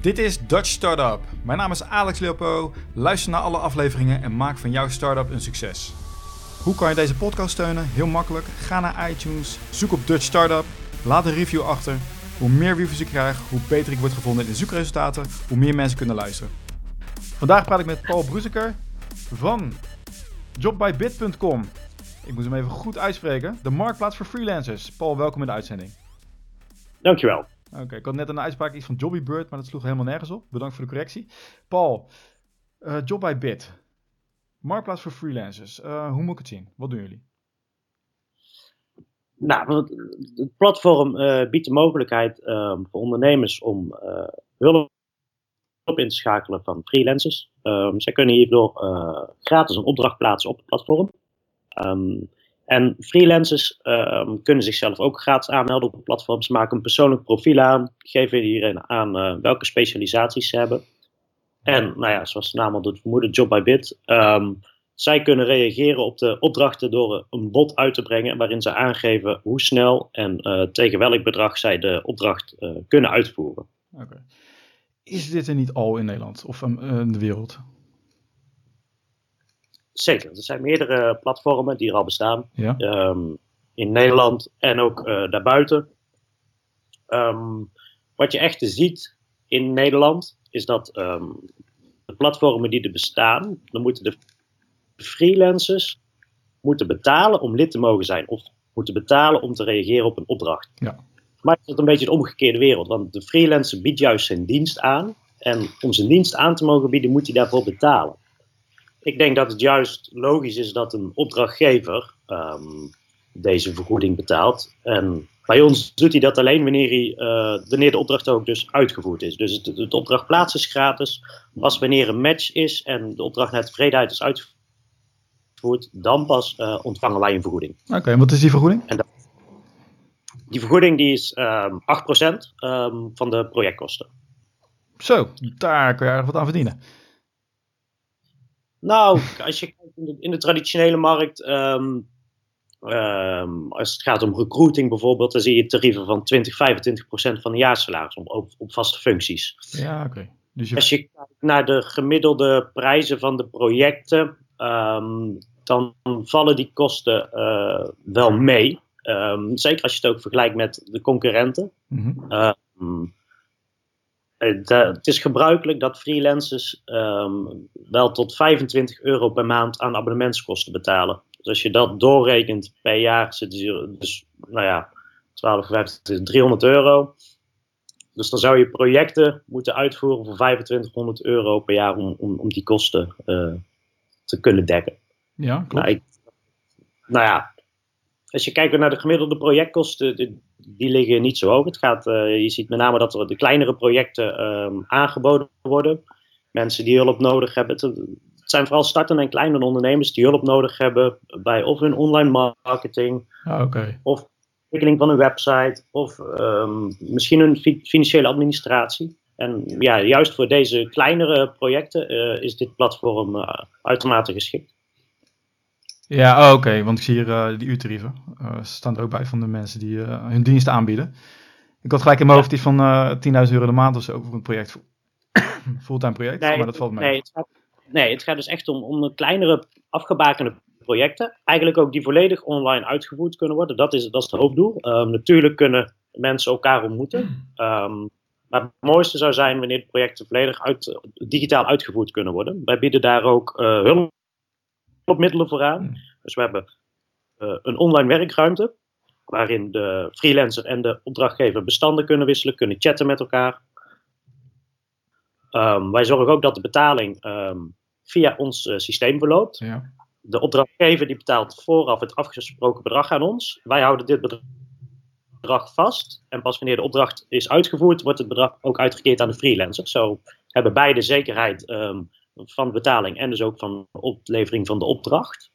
Dit is Dutch Startup. Mijn naam is Alex Leopo. Luister naar alle afleveringen en maak van jouw startup een succes. Hoe kan je deze podcast steunen? Heel makkelijk. Ga naar iTunes, zoek op Dutch Startup, laat een review achter. Hoe meer reviews ik krijg, hoe beter ik word gevonden in de zoekresultaten, hoe meer mensen kunnen luisteren. Vandaag praat ik met Paul Bruzeker van jobbybit.com. Ik moet hem even goed uitspreken. De marktplaats voor freelancers. Paul, welkom in de uitzending. Dankjewel. Oké, ik had net een uitspraak iets van Jobbybird, maar dat sloeg helemaal nergens op. Bedankt voor de correctie. Paul, uh, Job Bit. Marktplaats voor freelancers. Uh, hoe moet ik het zien? Wat doen jullie? Nou, het platform uh, biedt de mogelijkheid um, voor ondernemers om hulp in te schakelen van freelancers. Um, zij kunnen hierdoor gratis een opdracht plaatsen op het platform. Um, en freelancers uh, kunnen zichzelf ook gratis aanmelden op het platform. Ze maken een persoonlijk profiel aan, geven hierin aan uh, welke specialisaties ze hebben. En, nou ja, zoals de naam al doet vermoeden, Job by Bit. Um, zij kunnen reageren op de opdrachten door een bot uit te brengen waarin ze aangeven hoe snel en uh, tegen welk bedrag zij de opdracht uh, kunnen uitvoeren. Okay. Is dit er niet al in Nederland of in de wereld? Zeker, er zijn meerdere platformen die er al bestaan. Um, in Nederland en ook uh, daarbuiten. Um, wat je echt ziet in Nederland is dat um, de platformen die er bestaan, dan moeten de freelancers moeten betalen om lid te mogen zijn. Of moeten betalen om te reageren op een opdracht. Ja. Maar het is een beetje de omgekeerde wereld. Want de freelancer biedt juist zijn dienst aan. En om zijn dienst aan te mogen bieden, moet hij daarvoor betalen ik denk dat het juist logisch is dat een opdrachtgever um, deze vergoeding betaalt. En bij ons doet hij dat alleen wanneer, hij, uh, wanneer de opdracht ook dus uitgevoerd is. Dus het, het opdrachtplaats is gratis. Pas wanneer een match is en de opdracht naar tevredenheid is uitgevoerd, dan pas uh, ontvangen wij een vergoeding. Oké, en wat is die vergoeding? En dat, die vergoeding die is um, 8% um, van de projectkosten. Zo, daar kun je erg wat aan verdienen. Nou, als je kijkt in de, in de traditionele markt, um, um, als het gaat om recruiting bijvoorbeeld, dan zie je tarieven van 20, 25 procent van de jaarsalaris op, op, vaste functies. Ja, oké. Okay. Dus je... Als je kijkt naar de gemiddelde prijzen van de projecten, um, dan vallen die kosten uh, wel mee. zeker als je het ook vergelijkt met de concurrenten. Mm -hmm. Uh, het, is gebruikelijk dat freelancers um, wel tot 25 euro per maand aan abonnementskosten betalen. Dus als je dat doorrekent per jaar, zit je dus, nou ja, 12, 15, 300 euro. Dus dan zou je projecten moeten uitvoeren voor 2500 euro per jaar om, om, om die kosten uh, te kunnen dekken. Ja, klopt. Nou, ik, nou ja, als je kijkt naar de gemiddelde projectkosten, die liggen niet zo hoog. Het gaat, uh, je ziet met name dat er de kleinere projecten um, aangeboden worden. Mensen die hulp nodig hebben. Het, het, zijn vooral startende en kleine ondernemers die hulp nodig hebben bij of hun online marketing, ah, okay. of ontwikkeling van een website, of um, misschien hun fi financiële administratie. En ja, juist voor deze kleinere projecten uh, is dit platform uh, uitermate geschikt. Ja, oh, oké, want ik zie hier uh, die uurtarieven. Uh, staan er ook bij van de mensen die uh, hun diensten aanbieden. Ik had gelijk in mijn hoofd die van 10.000 euro de maand of zo voor een project. Fulltime project, nee, maar dat valt mee. Nee het, gaat, nee, het gaat dus echt om, om kleinere afgebakende projecten. Eigenlijk ook die volledig online uitgevoerd kunnen worden. Dat is, dat is het hoofddoel. Um, natuurlijk kunnen mensen elkaar ontmoeten. Um, maar het mooiste zou zijn wanneer de projecten volledig uit, digitaal uitgevoerd kunnen worden. Wij bieden daar ook hulp hulpmiddelen vooraan. Hmm. Dus we hebben uh, een online werkruimte, waarin de freelancer en de opdrachtgever bestanden kunnen wisselen, kunnen chatten met elkaar. Um, wij zorgen ook dat de betaling um, via ons uh, systeem verloopt. Ja. De opdrachtgever die betaalt vooraf het afgesproken bedrag aan ons. Wij houden dit bedrag vast. En pas wanneer de opdracht is uitgevoerd, wordt het bedrag ook uitgekeerd aan de freelancer. Zo hebben beide zekerheid um, van betaling en dus ook van oplevering van de opdracht.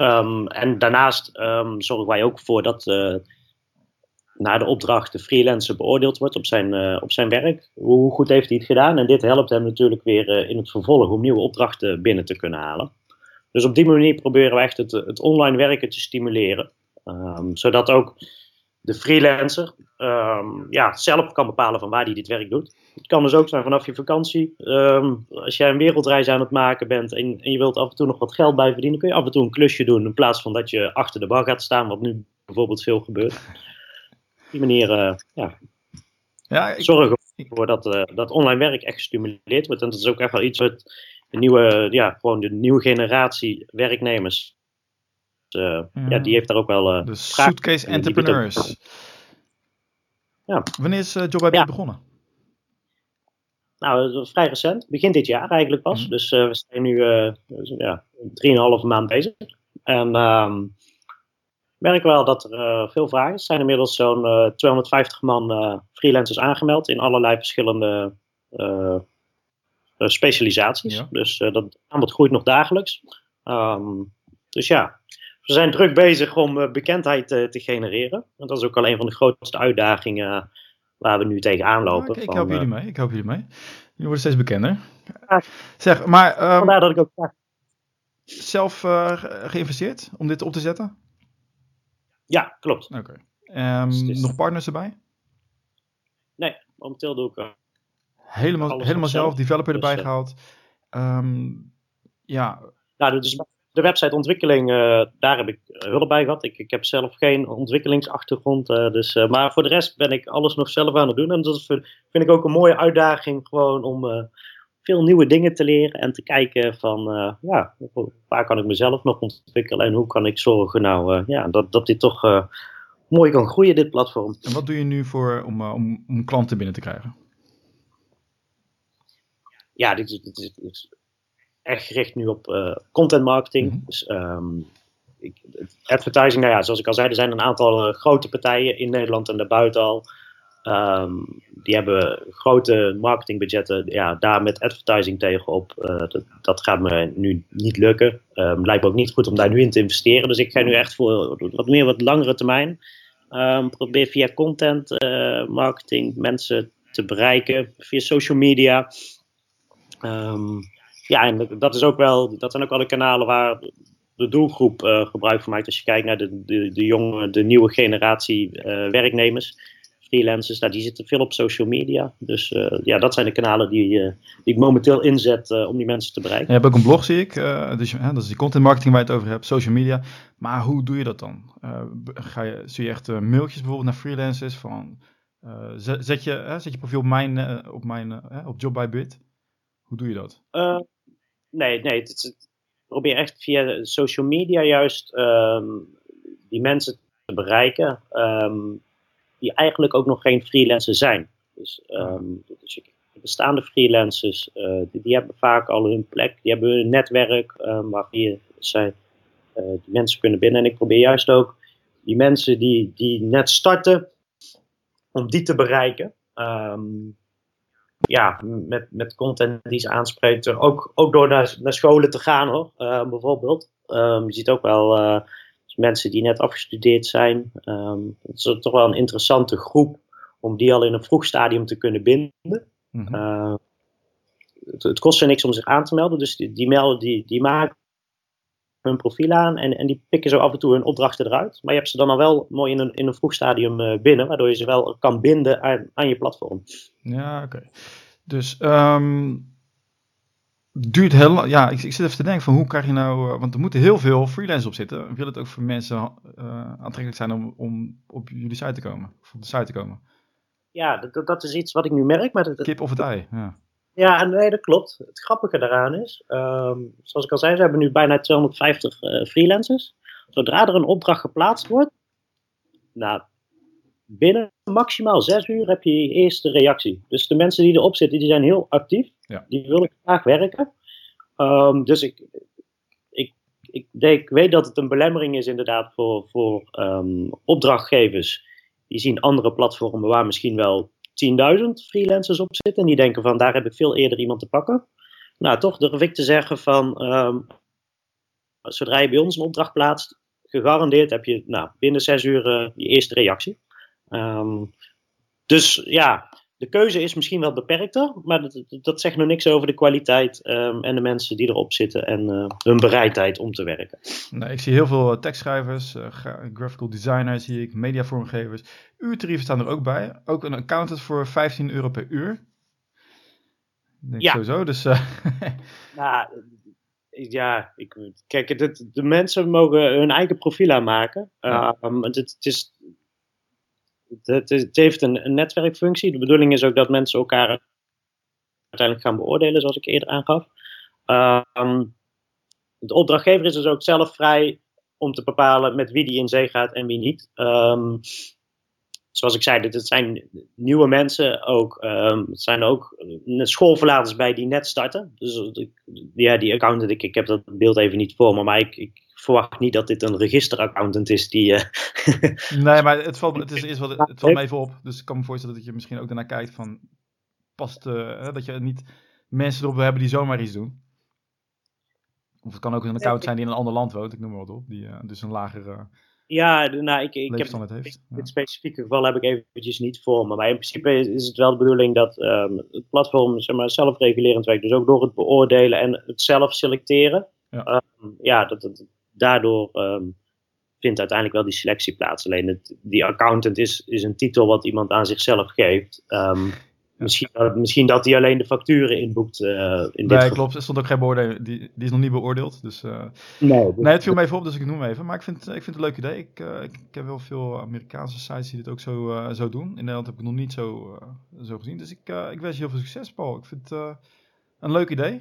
Um, en daarnaast um, zorgen wij ook voor dat uh, na de opdracht de freelancer beoordeeld wordt op zijn, uh, op zijn werk. Hoe goed heeft hij het gedaan? En dit helpt hem natuurlijk weer uh, in het vervolg om nieuwe opdrachten binnen te kunnen halen. Dus op die manier proberen we echt het, het online werken te stimuleren. Um, zodat ook de freelancer ehm, ja, zelf kan bepalen van waar hij dit werk doet. Het kan dus ook zijn vanaf je vakantie. Ehm, als jij een wereldreis aan het maken bent en, en, je wilt af en toe nog wat geld bij verdienen, kun je af en toe een klusje doen in plaats van dat je achter de bar gaat staan, wat nu bijvoorbeeld veel gebeurt. Op die manier uh, ja, ja, ik, zorgen ervoor dat, uh, dat online werk echt gestimuleerd wordt. En dat is ook echt wel iets wat de nieuwe, ja, gewoon de nieuwe generatie werknemers uh, ja. die heeft daar ook wel. Uh, de suitcase entrepreneurs. Ja. Wanneer is uh, Job ja. begonnen? Nou, vrij recent. Begin dit jaar eigenlijk pas. Mhm. Dus we zijn nu dus, ja, 3,5 maand bezig. En um, merk wel dat er veel vragen zijn. Er zijn inmiddels zo'n 250 man freelancers aangemeld in allerlei verschillende specialisaties. Dus dat aanbod groeit nog dagelijks. Um, dus ja, we zijn druk bezig om uh, bekendheid uh, te genereren. En dat is ook al een van de grootste uitdagingen eh, waar we nu tegenaan lopen. ik, ik help jullie mee, ik help jullie mee. Jullie worden steeds bekender. zeg, maar... Um, Vandaar dat ik ook... Zelf geïnvesteerd om dit op te zetten? Ja, klopt. Oké. Okay. Um, dus nog partners erbij? Nee, momenteel doe ik... helemaal helemaal zelf, developer erbij dus, gehaald. Um, ja. Nou, dus de websiteontwikkeling, uh, daar heb ik hulp bij gehad. Ik, ik heb zelf geen ontwikkelingsachtergrond. Uh, dus, maar voor de rest ben ik alles nog zelf aan het doen. En dat vind ik ook een mooie uitdaging gewoon om veel nieuwe dingen te leren. En te kijken van, ja, waar kan ik mezelf nog ontwikkelen? En hoe kan ik zorgen nou, ja, dat, dat dit toch mooi kan groeien, dit platform. En wat doe je nu voor om, om, om klanten binnen te krijgen? Ja, dit, dit, dit, dit echt gericht nu op uh, content marketing. Mhm. Dus um, ik, advertising, nou ja, zoals ik al zei, er zijn een aantal uh, grote partijen in Nederland en daarbuiten al. Um, die hebben grote marketingbudgetten. Ja, daar met advertising tegenop. Uh, dat, dat, gaat me nu niet lukken. Um, lijkt me ook niet goed om daar nu in te investeren. Dus ik ga nu echt voor wat meer wat langere termijn. Um, probeer via content marketing mensen te bereiken. Via social media. Um, ja, en dat, is ook wel, dat zijn ook wel de kanalen waar de doelgroep uh, gebruik van maakt. Als je kijkt naar de, de, de jonge, de nieuwe generatie uh, werknemers, freelancers, nou, die zitten veel op social media. Dus uh, ja, dat zijn de kanalen die, die ik momenteel inzet om die mensen te bereiken. je hebt ook een blog, zie ik. dus dat is die content marketing waar je het over hebt, social media. Maar hoe doe je dat dan? ga je, zie je echt mailtjes bijvoorbeeld naar freelancers van... zet, je, zet je profiel op mijn, op, mijn op Job by Bit? Hoe doe je dat? Nee, nee. Het, probeer echt via social media juist um, die mensen te bereiken. Um, die eigenlijk ook nog geen freelancer zijn. Dus, um, dus de bestaande freelancers, uh, die, die, hebben vaak al hun plek. Die hebben hun netwerk waar zij, uh, die mensen kunnen binnen. En ik probeer juist ook die mensen die, die net starten, om die te bereiken. Um, ja, met, met content die ze aanspreekt. Ook, ook door naar, naar scholen te gaan hoor, uh, bijvoorbeeld. Um, je ziet ook wel uh, mensen die net afgestudeerd zijn. Um, het is toch wel een interessante groep om die al in een vroeg stadium te kunnen binden. Mm -hmm. uh, het, het, kost ze niks om zich aan te melden, dus die, die melden, die, die maken hun profiel aan en, en die pikken zo af en toe hun opdrachten eruit. Maar je hebt ze dan al wel mooi in een, in een vroeg stadium binnen, waardoor je ze wel kan binden aan, aan je platform. Ja, oké. Dus um, duurt heel lang. Ja, ik, ik, zit even te denken van hoe krijg je nou. Uh, want er moeten heel veel freelancers op zitten. Wil het ook voor mensen uh, aantrekkelijk zijn om, om op jullie site te komen? Of op de site te komen? Ja, dat, dat is iets wat ik nu merk. Maar dat, Kip of het ei, ja. Ja, nee, dat klopt. Het grappige daaraan is, um, zoals ik al zei, we hebben nu bijna 250 uh, freelancers. Zodra er een opdracht geplaatst wordt, nou, binnen maximaal zes uur heb je je eerste reactie. Dus de mensen die erop zitten, die zijn heel actief. Ja. Die willen graag werken. Um, dus ik, ik, ik, denk, ik weet dat het een belemmering is inderdaad voor, voor um, opdrachtgevers. Die zien andere platformen waar misschien wel 10.000 freelancers op zitten. En die denken van, daar heb ik veel eerder iemand te pakken. Nou, toch durf ik te zeggen van, um, zodra je bij ons een opdracht plaatst, gegarandeerd heb je nou, binnen zes uur uh, je eerste reactie. Um, dus ja, de keuze is misschien wel beperkter, maar dat, dat zegt nog niks over de kwaliteit ehm, en de mensen die erop zitten en uh, hun bereidheid om te werken. Nee, ik zie heel veel tekstschrijvers, uh, graphical designers, zie ik, mediavormgevers. Uurtarieven staan er ook bij. Ook een accountant voor 15 euro per uur. Denk ja. sowieso, dus... Uh... nou, ja, ik, kijk, het, de mensen mogen hun eigen profiel aanmaken. Ja. Um, het, het, is het, het, heeft een, netwerkfunctie. De bedoeling is ook dat mensen elkaar uiteindelijk gaan beoordelen, zoals ik eerder aangaf. Um, de opdrachtgever is dus ook zelf vrij om te bepalen met wie die in zee gaat en wie niet. Um, zoals ik zei, dit, zijn nieuwe mensen ook. Um, het zijn ook schoolverlaters bij die net starten. Dus ja, die accountant, ik, ik heb dat beeld even niet voor me, maar ik, ik verwacht niet dat dit een registeraccountant is die. Uh... nee, maar het valt, het is, is wat, het valt me even op. Dus ik kan me voorstellen dat je misschien ook daarnaar kijkt van. Past, uh, dat je niet mensen erop wil hebben die zomaar iets doen. Of het kan ook een account zijn die in een ander land woont, ik noem maar wat op. Die uh, dus een lagere. Ja, nou, ik, ik heb heeft. dit specifieke geval heb ik eventjes niet voor me. Maar in principe is, het wel de bedoeling dat um, het platform zeg maar, zelfregulerend werkt. Dus ook door het beoordelen en het zelf selecteren. Ja, um, ja dat, dat, daardoor um, vindt uiteindelijk wel die selectie plaats. Alleen het, die accountant is, is een titel wat iemand aan zichzelf geeft. Um, misschien, misschien, dat hij alleen de facturen inboekt. Uh, in nee, dit klopt. Er stond ook geen beoordeling. Die, die is nog niet beoordeeld. Dus, uh, nee, nee, het viel me even op, dus ik noem hem even. Maar ik vind, ik vind het een leuk idee. Ik, uh, ik, ik, heb wel veel Amerikaanse sites die dit ook zo, zo doen. In Nederland heb ik het nog niet zo, zo gezien. Dus ik, ik wens je heel veel succes, Paul. Ik vind het een leuk idee.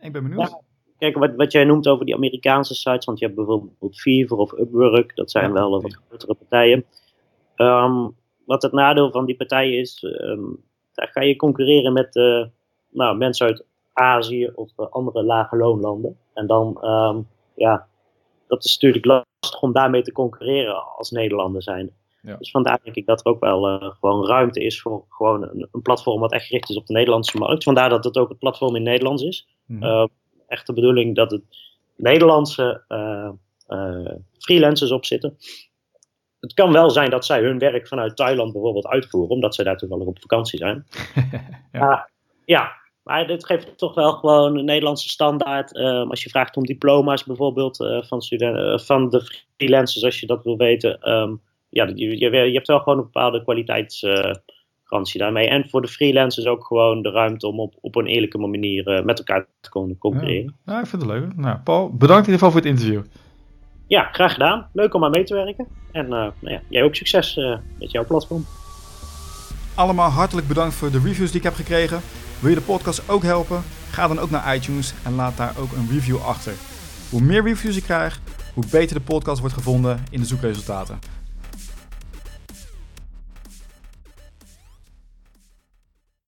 Ik ben benieuwd. Ja. Kijk, wat, wat jij noemt over die Amerikaanse sites, want je hebt bijvoorbeeld Fever of Upwork, dat zijn wel wat grotere partijen. Um, wat het nadeel van die partijen is, um, daar ga je concurreren met uh, nou, mensen uit Azië of uh, andere lage loonlanden. En dan, um, ja, dat is natuurlijk lastig om daarmee te concurreren als Nederlander zijn. Ja. Dus vandaar denk ik dat er ook wel uh, gewoon ruimte is voor gewoon een, een, platform wat echt gericht is op de Nederlandse markt. Vandaar dat het ook het platform in Nederlands is. Mm -hmm echt de bedoeling dat het Nederlandse uh, freelancers op zitten. Het kan wel zijn dat zij hun werk vanuit Thailand bijvoorbeeld uitvoeren, omdat zij daar toevallig op vakantie zijn. ja. Ja, maar dit geeft toch wel gewoon een Nederlandse standaard. Uh, als je vraagt om diploma's bijvoorbeeld uh, van, studenten, van de freelancers, als je dat wil weten. Um, ja, je, je, je, hebt wel gewoon een bepaalde kwaliteits daarmee. En voor de freelancers ook gewoon de ruimte om op, op een eerlijke manier uh, met elkaar te kunnen concurreren. Ja, ja, ik vind het leuk. Nou, Paul, bedankt in ieder geval voor het interview. Ja, graag gedaan. Leuk om aan mee te werken. En uh, nou ja, jij ook succes uh, met jouw platform. Allemaal hartelijk bedankt voor de reviews die ik heb gekregen. Wil je de podcast ook helpen? Ga dan ook naar iTunes en laat daar ook een review achter. Hoe meer reviews ik krijg, hoe beter de podcast wordt gevonden in de zoekresultaten.